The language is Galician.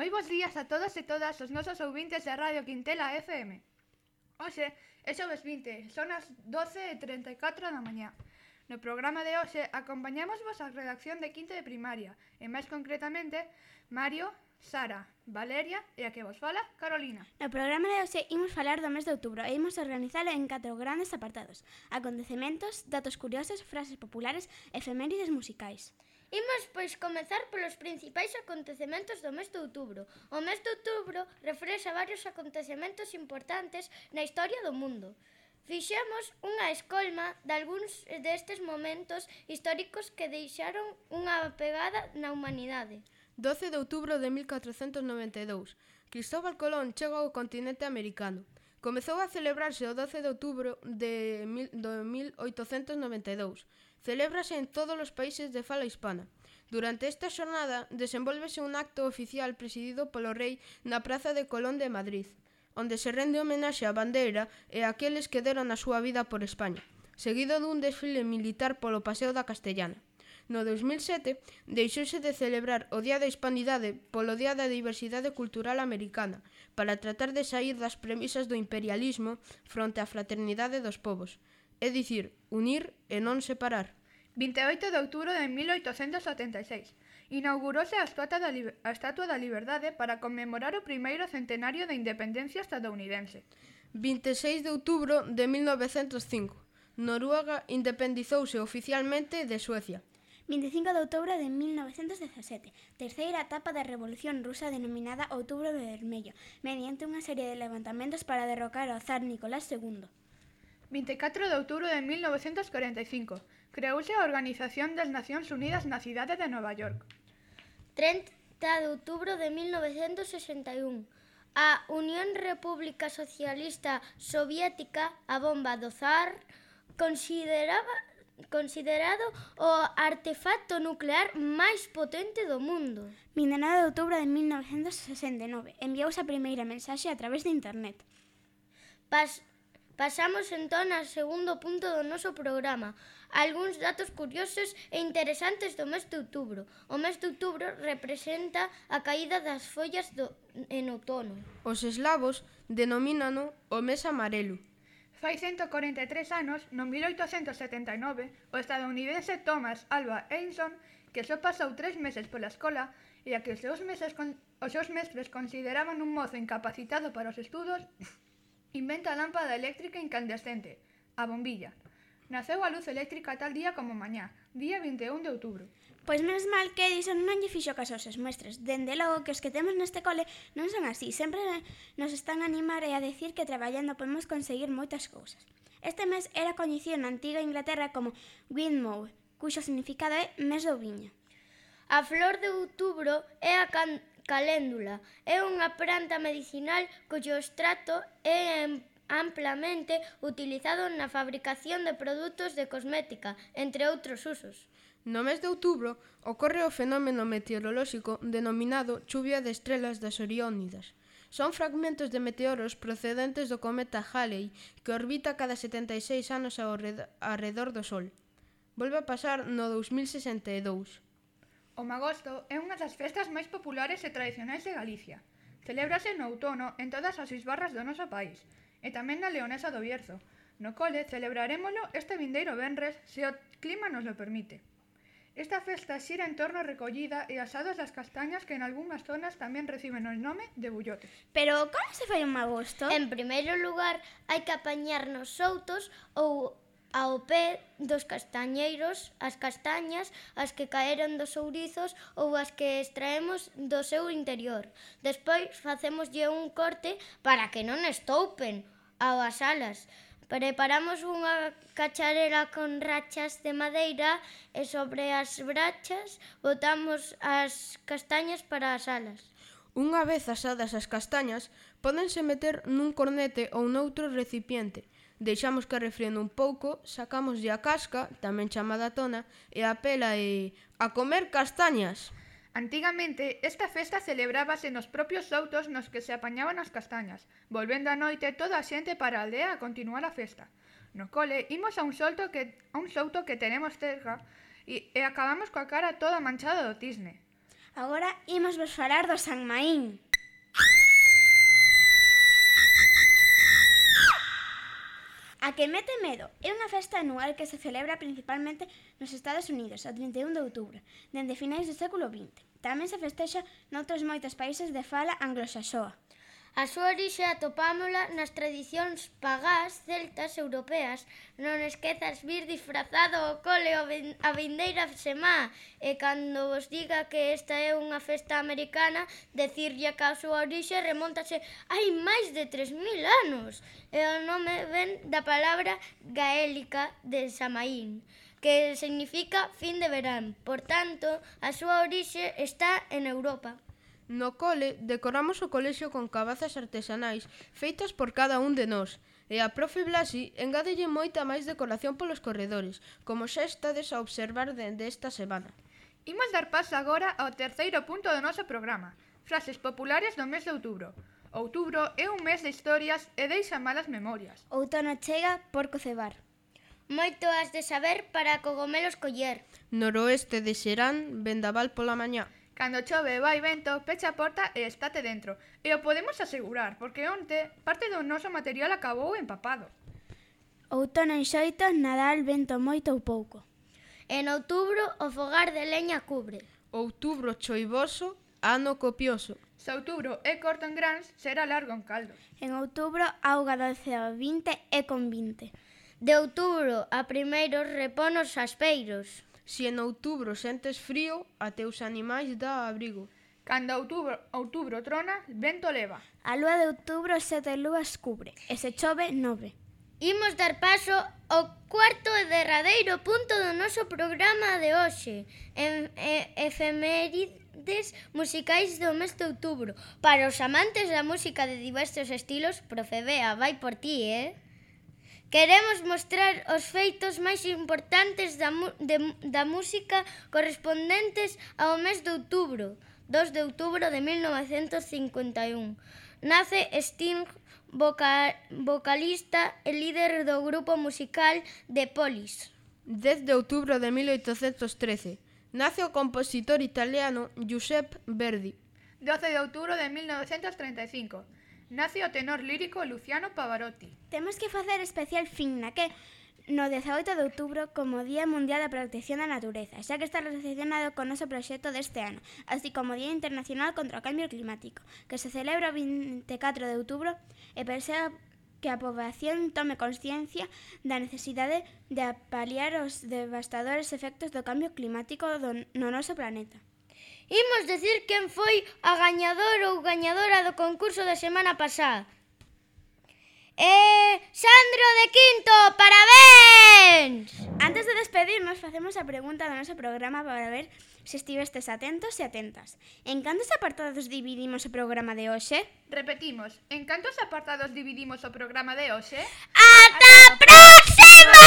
Moi bons días a todos e todas os nosos ouvintes da Radio Quintela FM. Hoxe é xoves 20, son as 12 e 34 da mañá. No programa de hoxe acompañamos vos a redacción de quinto de primaria, e máis concretamente Mario, Sara, Valeria e a que vos fala, Carolina. No programa de hoxe imos falar do mes de outubro e imos organizalo en catro grandes apartados. Acontecementos, datos curiosos, frases populares e efemérides musicais. Imos, pois, comezar polos principais acontecementos do mes de outubro. O mes de outubro refrexa varios acontecementos importantes na historia do mundo. Fixemos unha escolma de algúns destes momentos históricos que deixaron unha pegada na humanidade. 12 de outubro de 1492, Cristóbal Colón chega ao continente americano. Comezou a celebrarse o 12 de outubro de mil, 1892. Celébrase en todos os países de fala hispana. Durante esta xornada desenvolvese un acto oficial presidido polo rei na Praza de Colón de Madrid, onde se rende homenaxe á bandeira e a aqueles que deron a súa vida por España, seguido dun desfile militar polo Paseo da Castellana. No 2007 deixouse de celebrar o Día da Hispanidade polo Día da Diversidade Cultural Americana para tratar de sair das premisas do imperialismo fronte á fraternidade dos povos, é dicir, unir e non separar. 28 de outubro de 1876 inaugurouse a Estatua da, Liber a Estatua da Liberdade para conmemorar o primeiro centenario da independencia estadounidense. 26 de outubro de 1905 Noruega independizouse oficialmente de Suecia. 25 de outubro de 1917, terceira etapa da Revolución Rusa denominada Outubro Vermello, mediante unha serie de levantamentos para derrocar ao zar Nicolás II. 24 de outubro de 1945, creouse a Organización das Nacións Unidas na cidade de Nova York. 30 de outubro de 1961, a Unión República Socialista Soviética, a bomba do zar, consideraba considerado o artefacto nuclear máis potente do mundo. Mindanao de outubro de 1969 enviouse a primeira mensaxe a través de internet. Pas Pasamos entón ao segundo punto do noso programa, algúns datos curiosos e interesantes do mes de outubro. O mes de outubro representa a caída das follas do, en outono. Os eslavos denomínano o mes amarelo, Fai 143 anos, no 1879, o estadounidense Thomas Alba Edison, que só pasou tres meses pola escola e a que os seus, meses con... os seus mestres consideraban un mozo incapacitado para os estudos, inventa a lámpada eléctrica incandescente, a bombilla. Naceu a luz eléctrica tal día como mañá, día 21 de outubro. Pois menos mal que Edison non lle fixo caso aos seus mestres. Dende logo que os que temos neste cole non son así. Sempre nos están a animar e a decir que traballando podemos conseguir moitas cousas. Este mes era coñecido na antiga Inglaterra como Windmow, cuxo significado é mes do viño. A flor de outubro é a can caléndula. É unha planta medicinal cuyo extracto é amplamente utilizado na fabricación de produtos de cosmética, entre outros usos. No mes de outubro ocorre o fenómeno meteorolóxico denominado chuvia de estrelas das Oriónidas. Son fragmentos de meteoros procedentes do cometa Halley que orbita cada 76 anos ao redor do Sol. Volve a pasar no 2062. O Magosto é unha das festas máis populares e tradicionais de Galicia. Celébrase no outono en todas as seis barras do noso país, e tamén na Leonesa do Bierzo. No cole celebrarémolo este vindeiro venres se o clima nos lo permite. Esta festa xira en torno á recollida e asados das castañas que en algunhas zonas tamén reciben o nome de bullotes. Pero como se fai un agosto? En primeiro lugar, hai que apañar nos soutos ou ao pé dos castañeiros, as castañas, as que caeron dos ourizos ou as que extraemos do seu interior. Despois facémoslle un corte para que non estoupen ao as alas. Preparamos unha cacharela con rachas de madeira e sobre as brachas botamos as castañas para as alas. Unha vez asadas as castañas, podense meter nun cornete ou noutro recipiente. Deixamos que refriende un pouco, sacamos a casca, tamén chamada tona, e a pela e... A comer castañas! Antigamente esta festa celebrábase nos propios soutos nos que se apañaban as castañas, volvendo a noite toda a xente para a aldea a continuar a festa. No cole imos a un souto que a un souto que tenemos cerca e, e acabamos coa cara toda manchada do tisne. Agora imos vos falar do San Maín. A que mete medo é unha festa anual que se celebra principalmente nos Estados Unidos o 31 de outubro, dende finais do século XX. Tamén se festexa noutros moitos países de fala anglosaxoa. A súa orixe atopámola nas tradicións pagás celtas europeas. Non esquezas vir disfrazado ao cole a vindeira semá e cando vos diga que esta é unha festa americana, decirlle que a súa orixe remontase hai máis de 3.000 anos. E o nome ven da palabra gaélica de Samaín que significa fin de verán. Por tanto, a súa orixe está en Europa. No cole decoramos o colexio con cabazas artesanais feitas por cada un de nós, e a profe Blasi engadelle moita máis decoración polos corredores, como xa estades a observar dende esta semana. Imos dar paso agora ao terceiro punto do noso programa, frases populares do mes de outubro. Outubro é un mes de historias e deixa malas memorias. Outono chega por cocebar. Moito has de saber para cogomelos coller. Noroeste de Xerán, vendaval pola mañá. Cando chove, vai vento, pecha a porta e estate dentro. E o podemos asegurar, porque onte parte do noso material acabou empapado. Outono en xoitos, Nadal, vento moito ou pouco. En outubro, o fogar de leña cubre. Outubro choivoso, ano copioso. Se outubro é corto en grans, será largo en caldo. En outubro, auga 12 ao 20 e con 20. De outubro a primeiros reponos aspeiros. Se en outubro sentes frío, a teus animais dá abrigo. Cando outubro, outubro trona, vento leva. A lúa de outubro sete lúas cubre, e se chove nove. Imos dar paso ao cuarto e derradeiro punto do noso programa de hoxe, en, e, efemérides musicais do mes de outubro. Para os amantes da música de diversos estilos, profe Bea, vai por ti, eh? Queremos mostrar os feitos máis importantes da, de, da música correspondentes ao mes de outubro, 2 de outubro de 1951. Nace Sting, voca, vocalista e líder do grupo musical The Police. 10 de outubro de 1813. Nace o compositor italiano Giuseppe Verdi. 12 de outubro de 1935 nace o tenor lírico Luciano Pavarotti. Temos que facer especial fin na que no 18 de outubro como Día Mundial da Protección da Natureza, xa que está relacionado con noso proxecto deste ano, así como Día Internacional contra o Cambio Climático, que se celebra o 24 de outubro e persegue que a poboación tome consciencia da necesidade de apaliar os devastadores efectos do cambio climático do, no noso planeta. Imos decir quen foi a gañador ou gañadora do concurso da semana pasada. Eh, Sandro de Quinto, parabéns! Antes de despedirnos, facemos a pregunta do noso programa para ver se estivestes atentos e atentas. En cantos apartados dividimos o programa de hoxe? Repetimos, en cantos apartados dividimos o programa de hoxe? Ata, Ata próxima!